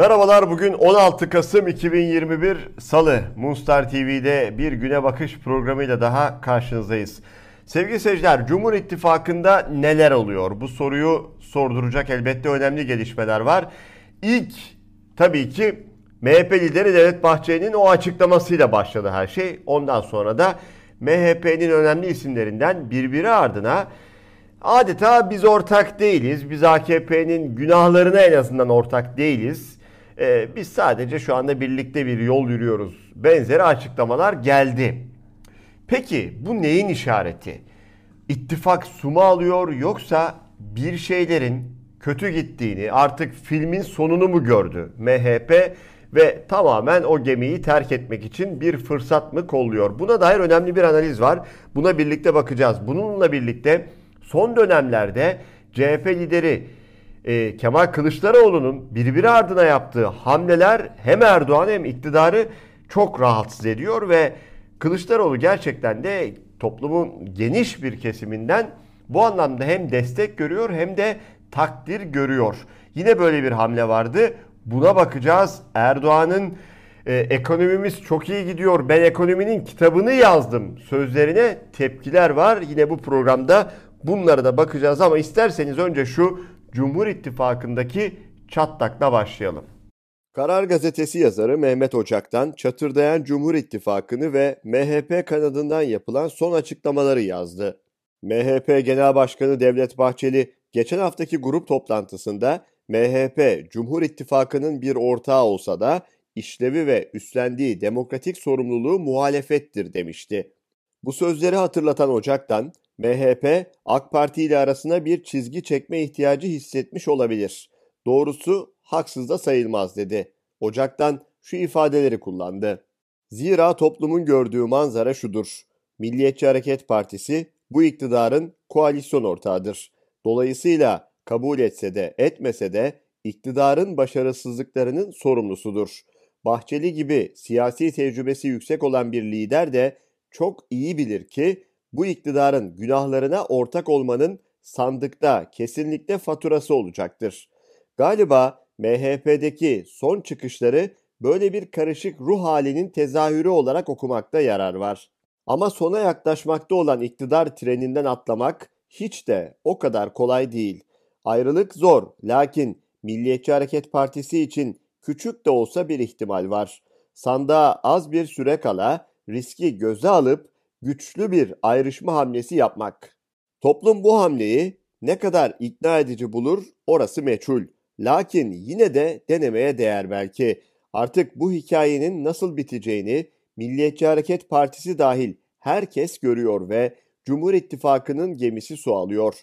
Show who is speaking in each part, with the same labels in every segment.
Speaker 1: Merhabalar bugün 16 Kasım 2021 Salı Moonstar TV'de bir güne bakış programıyla daha karşınızdayız. Sevgili seyirciler Cumhur İttifakı'nda neler oluyor? Bu soruyu sorduracak elbette önemli gelişmeler var. İlk tabii ki MHP lideri Devlet Bahçeli'nin o açıklamasıyla başladı her şey. Ondan sonra da MHP'nin önemli isimlerinden birbiri ardına adeta biz ortak değiliz. Biz AKP'nin günahlarına en azından ortak değiliz. Ee, biz sadece şu anda birlikte bir yol yürüyoruz. Benzeri açıklamalar geldi. Peki bu neyin işareti? İttifak suma alıyor yoksa bir şeylerin kötü gittiğini artık filmin sonunu mu gördü MHP ve tamamen o gemiyi terk etmek için bir fırsat mı kolluyor? Buna dair önemli bir analiz var. Buna birlikte bakacağız. Bununla birlikte son dönemlerde CHP lideri e, Kemal Kılıçdaroğlu'nun birbiri ardına yaptığı hamleler hem Erdoğan hem iktidarı çok rahatsız ediyor ve Kılıçdaroğlu gerçekten de toplumun geniş bir kesiminden bu anlamda hem destek görüyor hem de takdir görüyor. Yine böyle bir hamle vardı. Buna bakacağız. Erdoğan'ın e, ekonomimiz çok iyi gidiyor. Ben ekonominin kitabını yazdım. Sözlerine tepkiler var. Yine bu programda bunlara da bakacağız ama isterseniz önce şu Cumhur İttifakı'ndaki çatlakla başlayalım. Karar Gazetesi yazarı Mehmet Ocak'tan çatırdayan Cumhur İttifakı'nı ve MHP kanadından yapılan son açıklamaları yazdı. MHP Genel Başkanı Devlet Bahçeli geçen haftaki grup toplantısında MHP Cumhur İttifakı'nın bir ortağı olsa da işlevi ve üstlendiği demokratik sorumluluğu muhalefettir demişti. Bu sözleri hatırlatan Ocak'tan MHP AK Parti ile arasına bir çizgi çekme ihtiyacı hissetmiş olabilir. Doğrusu haksız da sayılmaz dedi. Ocak'tan şu ifadeleri kullandı. Zira toplumun gördüğü manzara şudur. Milliyetçi Hareket Partisi bu iktidarın koalisyon ortağıdır. Dolayısıyla kabul etse de etmese de iktidarın başarısızlıklarının sorumlusudur. Bahçeli gibi siyasi tecrübesi yüksek olan bir lider de çok iyi bilir ki bu iktidarın günahlarına ortak olmanın sandıkta kesinlikle faturası olacaktır. Galiba MHP'deki son çıkışları böyle bir karışık ruh halinin tezahürü olarak okumakta yarar var. Ama sona yaklaşmakta olan iktidar treninden atlamak hiç de o kadar kolay değil. Ayrılık zor lakin Milliyetçi Hareket Partisi için küçük de olsa bir ihtimal var. Sandığa az bir süre kala riski göze alıp güçlü bir ayrışma hamlesi yapmak. Toplum bu hamleyi ne kadar ikna edici bulur orası meçhul. Lakin yine de denemeye değer belki. Artık bu hikayenin nasıl biteceğini Milliyetçi Hareket Partisi dahil herkes görüyor ve Cumhur İttifakı'nın gemisi su alıyor.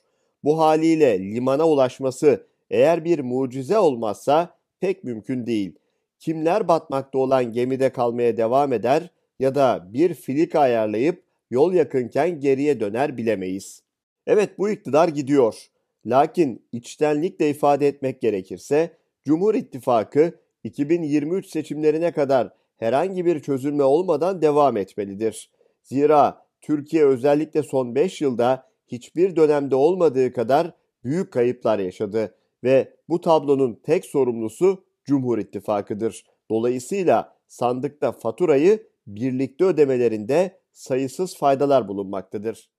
Speaker 1: Bu haliyle limana ulaşması eğer bir mucize olmazsa pek mümkün değil. Kimler batmakta olan gemide kalmaya devam eder ya da bir filik ayarlayıp yol yakınken geriye döner bilemeyiz. Evet bu iktidar gidiyor. Lakin içtenlikle ifade etmek gerekirse Cumhur İttifakı 2023 seçimlerine kadar herhangi bir çözülme olmadan devam etmelidir. Zira Türkiye özellikle son 5 yılda hiçbir dönemde olmadığı kadar büyük kayıplar yaşadı ve bu tablonun tek sorumlusu Cumhur İttifakı'dır. Dolayısıyla sandıkta faturayı birlikte ödemelerinde sayısız faydalar bulunmaktadır.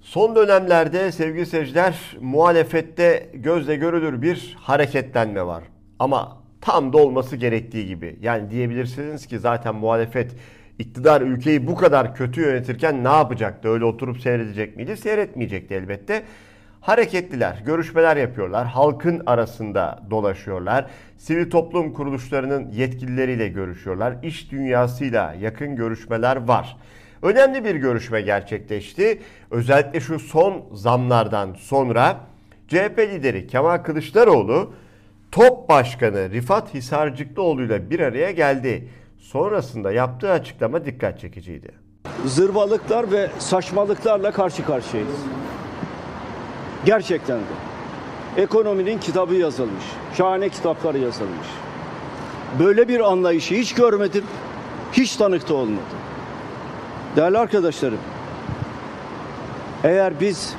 Speaker 1: Son dönemlerde sevgili seyirciler muhalefette gözle görülür bir hareketlenme var. Ama tam da olması gerektiği gibi. Yani diyebilirsiniz ki zaten muhalefet iktidar ülkeyi bu kadar kötü yönetirken ne yapacaktı? Öyle oturup seyredecek miydi? Seyretmeyecekti elbette. Hareketliler, görüşmeler yapıyorlar, halkın arasında dolaşıyorlar, sivil toplum kuruluşlarının yetkilileriyle görüşüyorlar, iş dünyasıyla yakın görüşmeler var. Önemli bir görüşme gerçekleşti. Özellikle şu son zamlardan sonra CHP lideri Kemal Kılıçdaroğlu Top Başkanı Rifat Hisarcıklıoğlu ile bir araya geldi. Sonrasında yaptığı açıklama dikkat çekiciydi.
Speaker 2: Zırvalıklar ve saçmalıklarla karşı karşıyayız. Gerçekten de. Ekonominin kitabı yazılmış. Şahane kitaplar yazılmış. Böyle bir anlayışı hiç görmedim. Hiç tanıkta olmadım. Değerli arkadaşlarım, eğer biz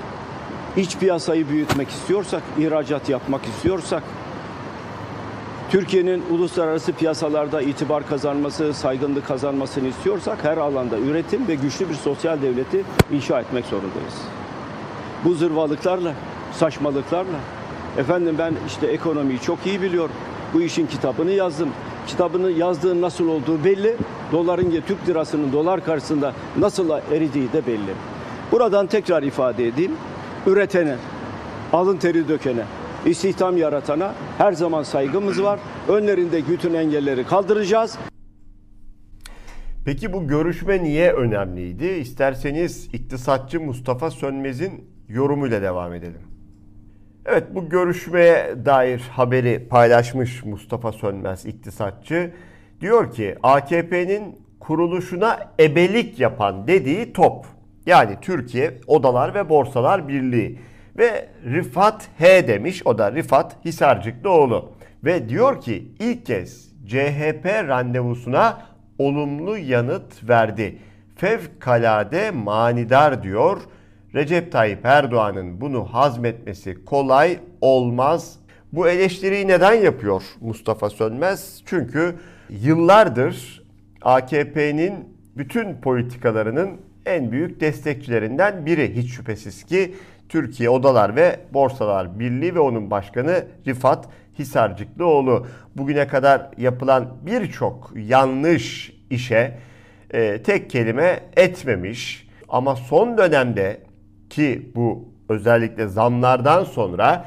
Speaker 2: iç piyasayı büyütmek istiyorsak, ihracat yapmak istiyorsak, Türkiye'nin uluslararası piyasalarda itibar kazanması, saygınlık kazanmasını istiyorsak her alanda üretim ve güçlü bir sosyal devleti inşa etmek zorundayız. Bu zırvalıklarla, saçmalıklarla, efendim ben işte ekonomiyi çok iyi biliyorum. Bu işin kitabını yazdım. Kitabını yazdığın nasıl olduğu belli. Doların, Türk lirasının dolar karşısında nasıl eridiği de belli. Buradan tekrar ifade edeyim. Üretene, alın teri dökene, istihdam yaratana her zaman saygımız var. Önlerinde bütün engelleri kaldıracağız.
Speaker 1: Peki bu görüşme niye önemliydi? İsterseniz iktisatçı Mustafa Sönmez'in yorumuyla devam edelim. Evet bu görüşmeye dair haberi paylaşmış Mustafa Sönmez iktisatçı. Diyor ki AKP'nin kuruluşuna ebelik yapan dediği top. Yani Türkiye Odalar ve Borsalar Birliği ve Rifat H demiş. O da Rifat Hisarcıklıoğlu. Ve diyor ki ilk kez CHP randevusuna olumlu yanıt verdi. Fevkalade manidar diyor. Recep Tayyip Erdoğan'ın bunu hazmetmesi kolay olmaz. Bu eleştiriyi neden yapıyor Mustafa Sönmez? Çünkü yıllardır AKP'nin bütün politikalarının en büyük destekçilerinden biri hiç şüphesiz ki Türkiye Odalar ve Borsalar Birliği ve onun başkanı Rifat Hisarcıklıoğlu. Bugüne kadar yapılan birçok yanlış işe e, tek kelime etmemiş. Ama son dönemde ki bu özellikle zamlardan sonra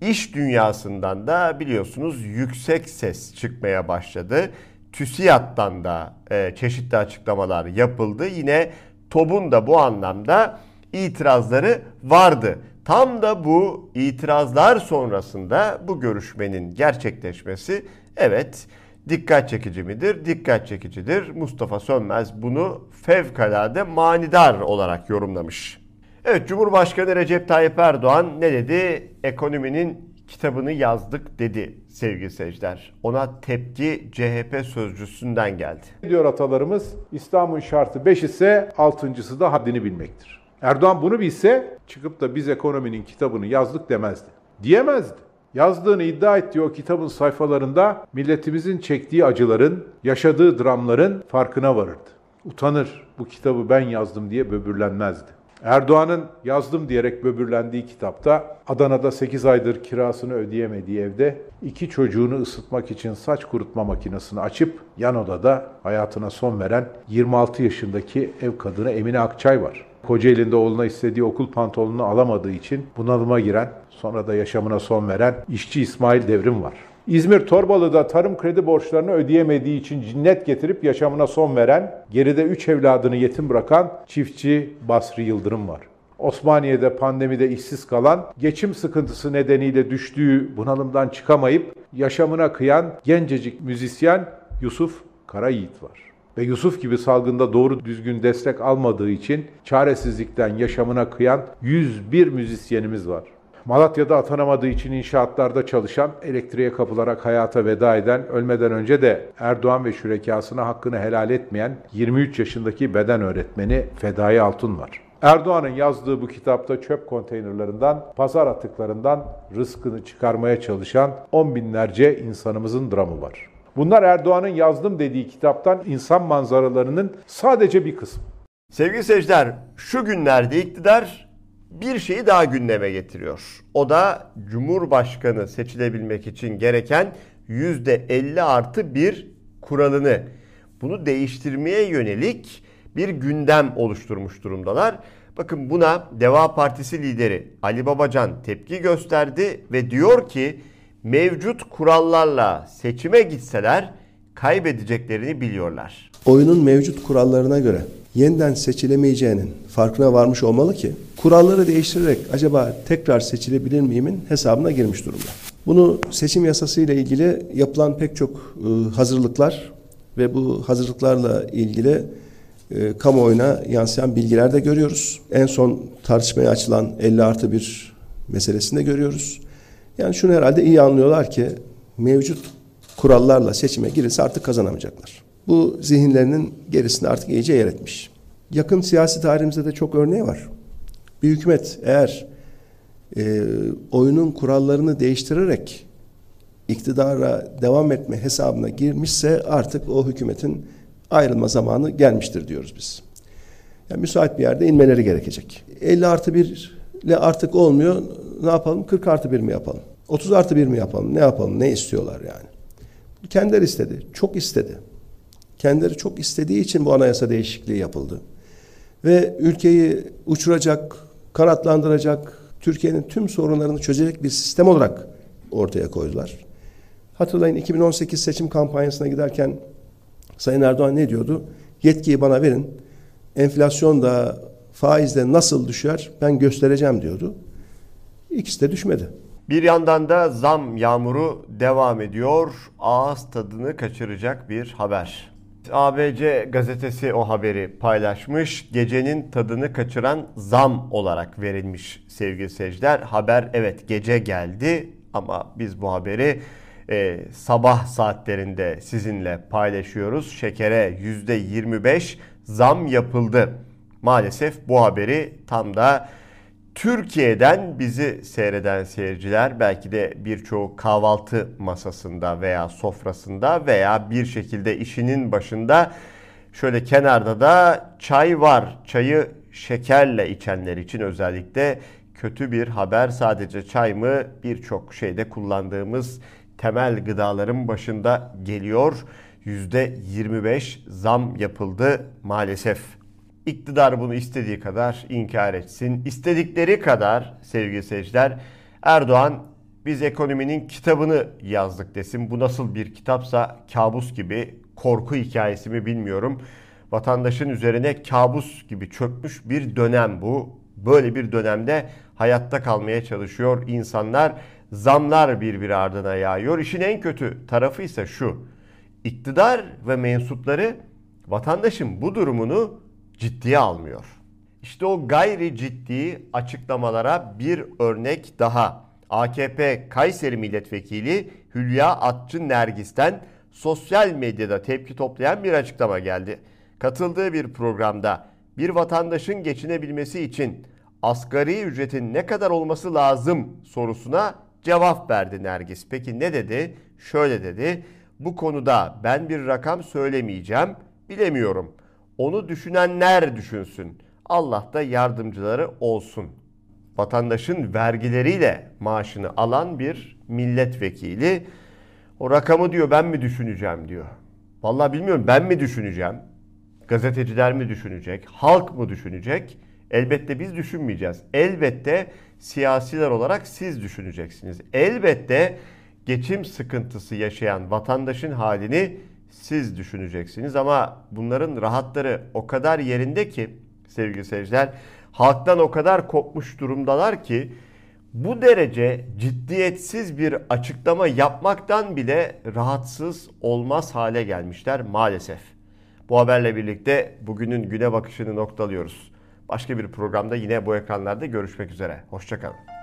Speaker 1: iş dünyasından da biliyorsunuz yüksek ses çıkmaya başladı. TÜSİAD'dan da e, çeşitli açıklamalar yapıldı. Yine TOB'un da bu anlamda itirazları vardı. Tam da bu itirazlar sonrasında bu görüşmenin gerçekleşmesi evet dikkat çekici midir? Dikkat çekicidir. Mustafa Sönmez bunu fevkalade manidar olarak yorumlamış. Evet Cumhurbaşkanı Recep Tayyip Erdoğan ne dedi? Ekonominin kitabını yazdık dedi sevgili seyirciler. Ona tepki CHP sözcüsünden geldi.
Speaker 3: Diyor atalarımız İslam'ın şartı 5 ise altıncısı da haddini bilmektir. Erdoğan bunu bilse çıkıp da biz ekonominin kitabını yazdık demezdi. Diyemezdi. Yazdığını iddia ettiği o kitabın sayfalarında milletimizin çektiği acıların, yaşadığı dramların farkına varırdı. Utanır bu kitabı ben yazdım diye böbürlenmezdi. Erdoğan'ın yazdım diyerek böbürlendiği kitapta Adana'da 8 aydır kirasını ödeyemediği evde iki çocuğunu ısıtmak için saç kurutma makinesini açıp yan odada hayatına son veren 26 yaşındaki ev kadını Emine Akçay var. Kocaeli'nde oğluna istediği okul pantolonunu alamadığı için bunalıma giren, sonra da yaşamına son veren işçi İsmail Devrim var. İzmir Torbalı'da tarım kredi borçlarını ödeyemediği için cinnet getirip yaşamına son veren, geride 3 evladını yetim bırakan çiftçi Basri Yıldırım var. Osmaniye'de pandemide işsiz kalan, geçim sıkıntısı nedeniyle düştüğü bunalımdan çıkamayıp yaşamına kıyan gencecik müzisyen Yusuf Karayiğit var. Ve Yusuf gibi salgında doğru düzgün destek almadığı için çaresizlikten yaşamına kıyan 101 müzisyenimiz var. Malatya'da atanamadığı için inşaatlarda çalışan, elektriğe kapılarak hayata veda eden, ölmeden önce de Erdoğan ve şürekasına hakkını helal etmeyen 23 yaşındaki beden öğretmeni Fedai Altun var. Erdoğan'ın yazdığı bu kitapta çöp konteynerlarından, pazar atıklarından rızkını çıkarmaya çalışan on binlerce insanımızın dramı var. Bunlar Erdoğan'ın yazdım dediği kitaptan insan manzaralarının sadece bir kısmı.
Speaker 1: Sevgili seyirciler, şu günlerde iktidar bir şeyi daha gündeme getiriyor. O da Cumhurbaşkanı seçilebilmek için gereken %50 artı bir kuralını. Bunu değiştirmeye yönelik bir gündem oluşturmuş durumdalar. Bakın buna Deva Partisi lideri Ali Babacan tepki gösterdi ve diyor ki mevcut kurallarla seçime gitseler kaybedeceklerini biliyorlar.
Speaker 4: Oyunun mevcut kurallarına göre yeniden seçilemeyeceğinin farkına varmış olmalı ki kuralları değiştirerek acaba tekrar seçilebilir miyimin hesabına girmiş durumda. Bunu seçim yasası ile ilgili yapılan pek çok e, hazırlıklar ve bu hazırlıklarla ilgili e, kamuoyuna yansıyan bilgiler de görüyoruz. En son tartışmaya açılan 50 artı 1 meselesinde görüyoruz. Yani şunu herhalde iyi anlıyorlar ki mevcut kurallarla seçime girilse artık kazanamayacaklar. Bu zihinlerinin gerisinde artık iyice yer etmiş. Yakın siyasi tarihimizde de çok örneği var. Bir hükümet eğer e, oyunun kurallarını değiştirerek iktidara devam etme hesabına girmişse artık o hükümetin ayrılma zamanı gelmiştir diyoruz biz. Yani müsait bir yerde inmeleri gerekecek. 50 artı 1 ile artık olmuyor. Ne yapalım? 40 artı 1 mi yapalım? 30 artı 1 mi yapalım? Ne yapalım? Ne istiyorlar yani? Kendileri istedi. Çok istedi. Kendileri çok istediği için bu anayasa değişikliği yapıldı. Ve ülkeyi uçuracak, kanatlandıracak, Türkiye'nin tüm sorunlarını çözecek bir sistem olarak ortaya koydular. Hatırlayın 2018 seçim kampanyasına giderken Sayın Erdoğan ne diyordu? Yetkiyi bana verin. Enflasyon da faizle nasıl düşer ben göstereceğim diyordu. İkisi de düşmedi.
Speaker 1: Bir yandan da zam yağmuru devam ediyor. Ağız tadını kaçıracak bir haber. ABC gazetesi o haberi paylaşmış. Gecenin tadını kaçıran zam olarak verilmiş sevgili seyirciler. Haber evet gece geldi ama biz bu haberi e, sabah saatlerinde sizinle paylaşıyoruz. Şekere %25 zam yapıldı. Maalesef bu haberi tam da Türkiye'den bizi seyreden seyirciler belki de birçoğu kahvaltı masasında veya sofrasında veya bir şekilde işinin başında şöyle kenarda da çay var. Çayı şekerle içenler için özellikle kötü bir haber. Sadece çay mı birçok şeyde kullandığımız temel gıdaların başında geliyor. %25 zam yapıldı maalesef. İktidar bunu istediği kadar inkar etsin. İstedikleri kadar sevgili seyirciler Erdoğan biz ekonominin kitabını yazdık desin. Bu nasıl bir kitapsa kabus gibi korku hikayesi mi bilmiyorum. Vatandaşın üzerine kabus gibi çökmüş bir dönem bu. Böyle bir dönemde hayatta kalmaya çalışıyor insanlar. Zamlar birbiri ardına yağıyor. İşin en kötü tarafı ise şu. İktidar ve mensupları vatandaşın bu durumunu ciddiye almıyor. İşte o gayri ciddi açıklamalara bir örnek daha. AKP Kayseri Milletvekili Hülya Atçı Nergis'ten sosyal medyada tepki toplayan bir açıklama geldi. Katıldığı bir programda bir vatandaşın geçinebilmesi için asgari ücretin ne kadar olması lazım sorusuna cevap verdi Nergis. Peki ne dedi? Şöyle dedi. Bu konuda ben bir rakam söylemeyeceğim. Bilemiyorum. Onu düşünenler düşünsün. Allah da yardımcıları olsun. Vatandaşın vergileriyle maaşını alan bir milletvekili o rakamı diyor ben mi düşüneceğim diyor. Vallahi bilmiyorum ben mi düşüneceğim? Gazeteciler mi düşünecek? Halk mı düşünecek? Elbette biz düşünmeyeceğiz. Elbette siyasiler olarak siz düşüneceksiniz. Elbette geçim sıkıntısı yaşayan vatandaşın halini siz düşüneceksiniz ama bunların rahatları o kadar yerinde ki sevgili seyirciler halktan o kadar kopmuş durumdalar ki bu derece ciddiyetsiz bir açıklama yapmaktan bile rahatsız olmaz hale gelmişler maalesef. Bu haberle birlikte bugünün güne bakışını noktalıyoruz. Başka bir programda yine bu ekranlarda görüşmek üzere. Hoşçakalın.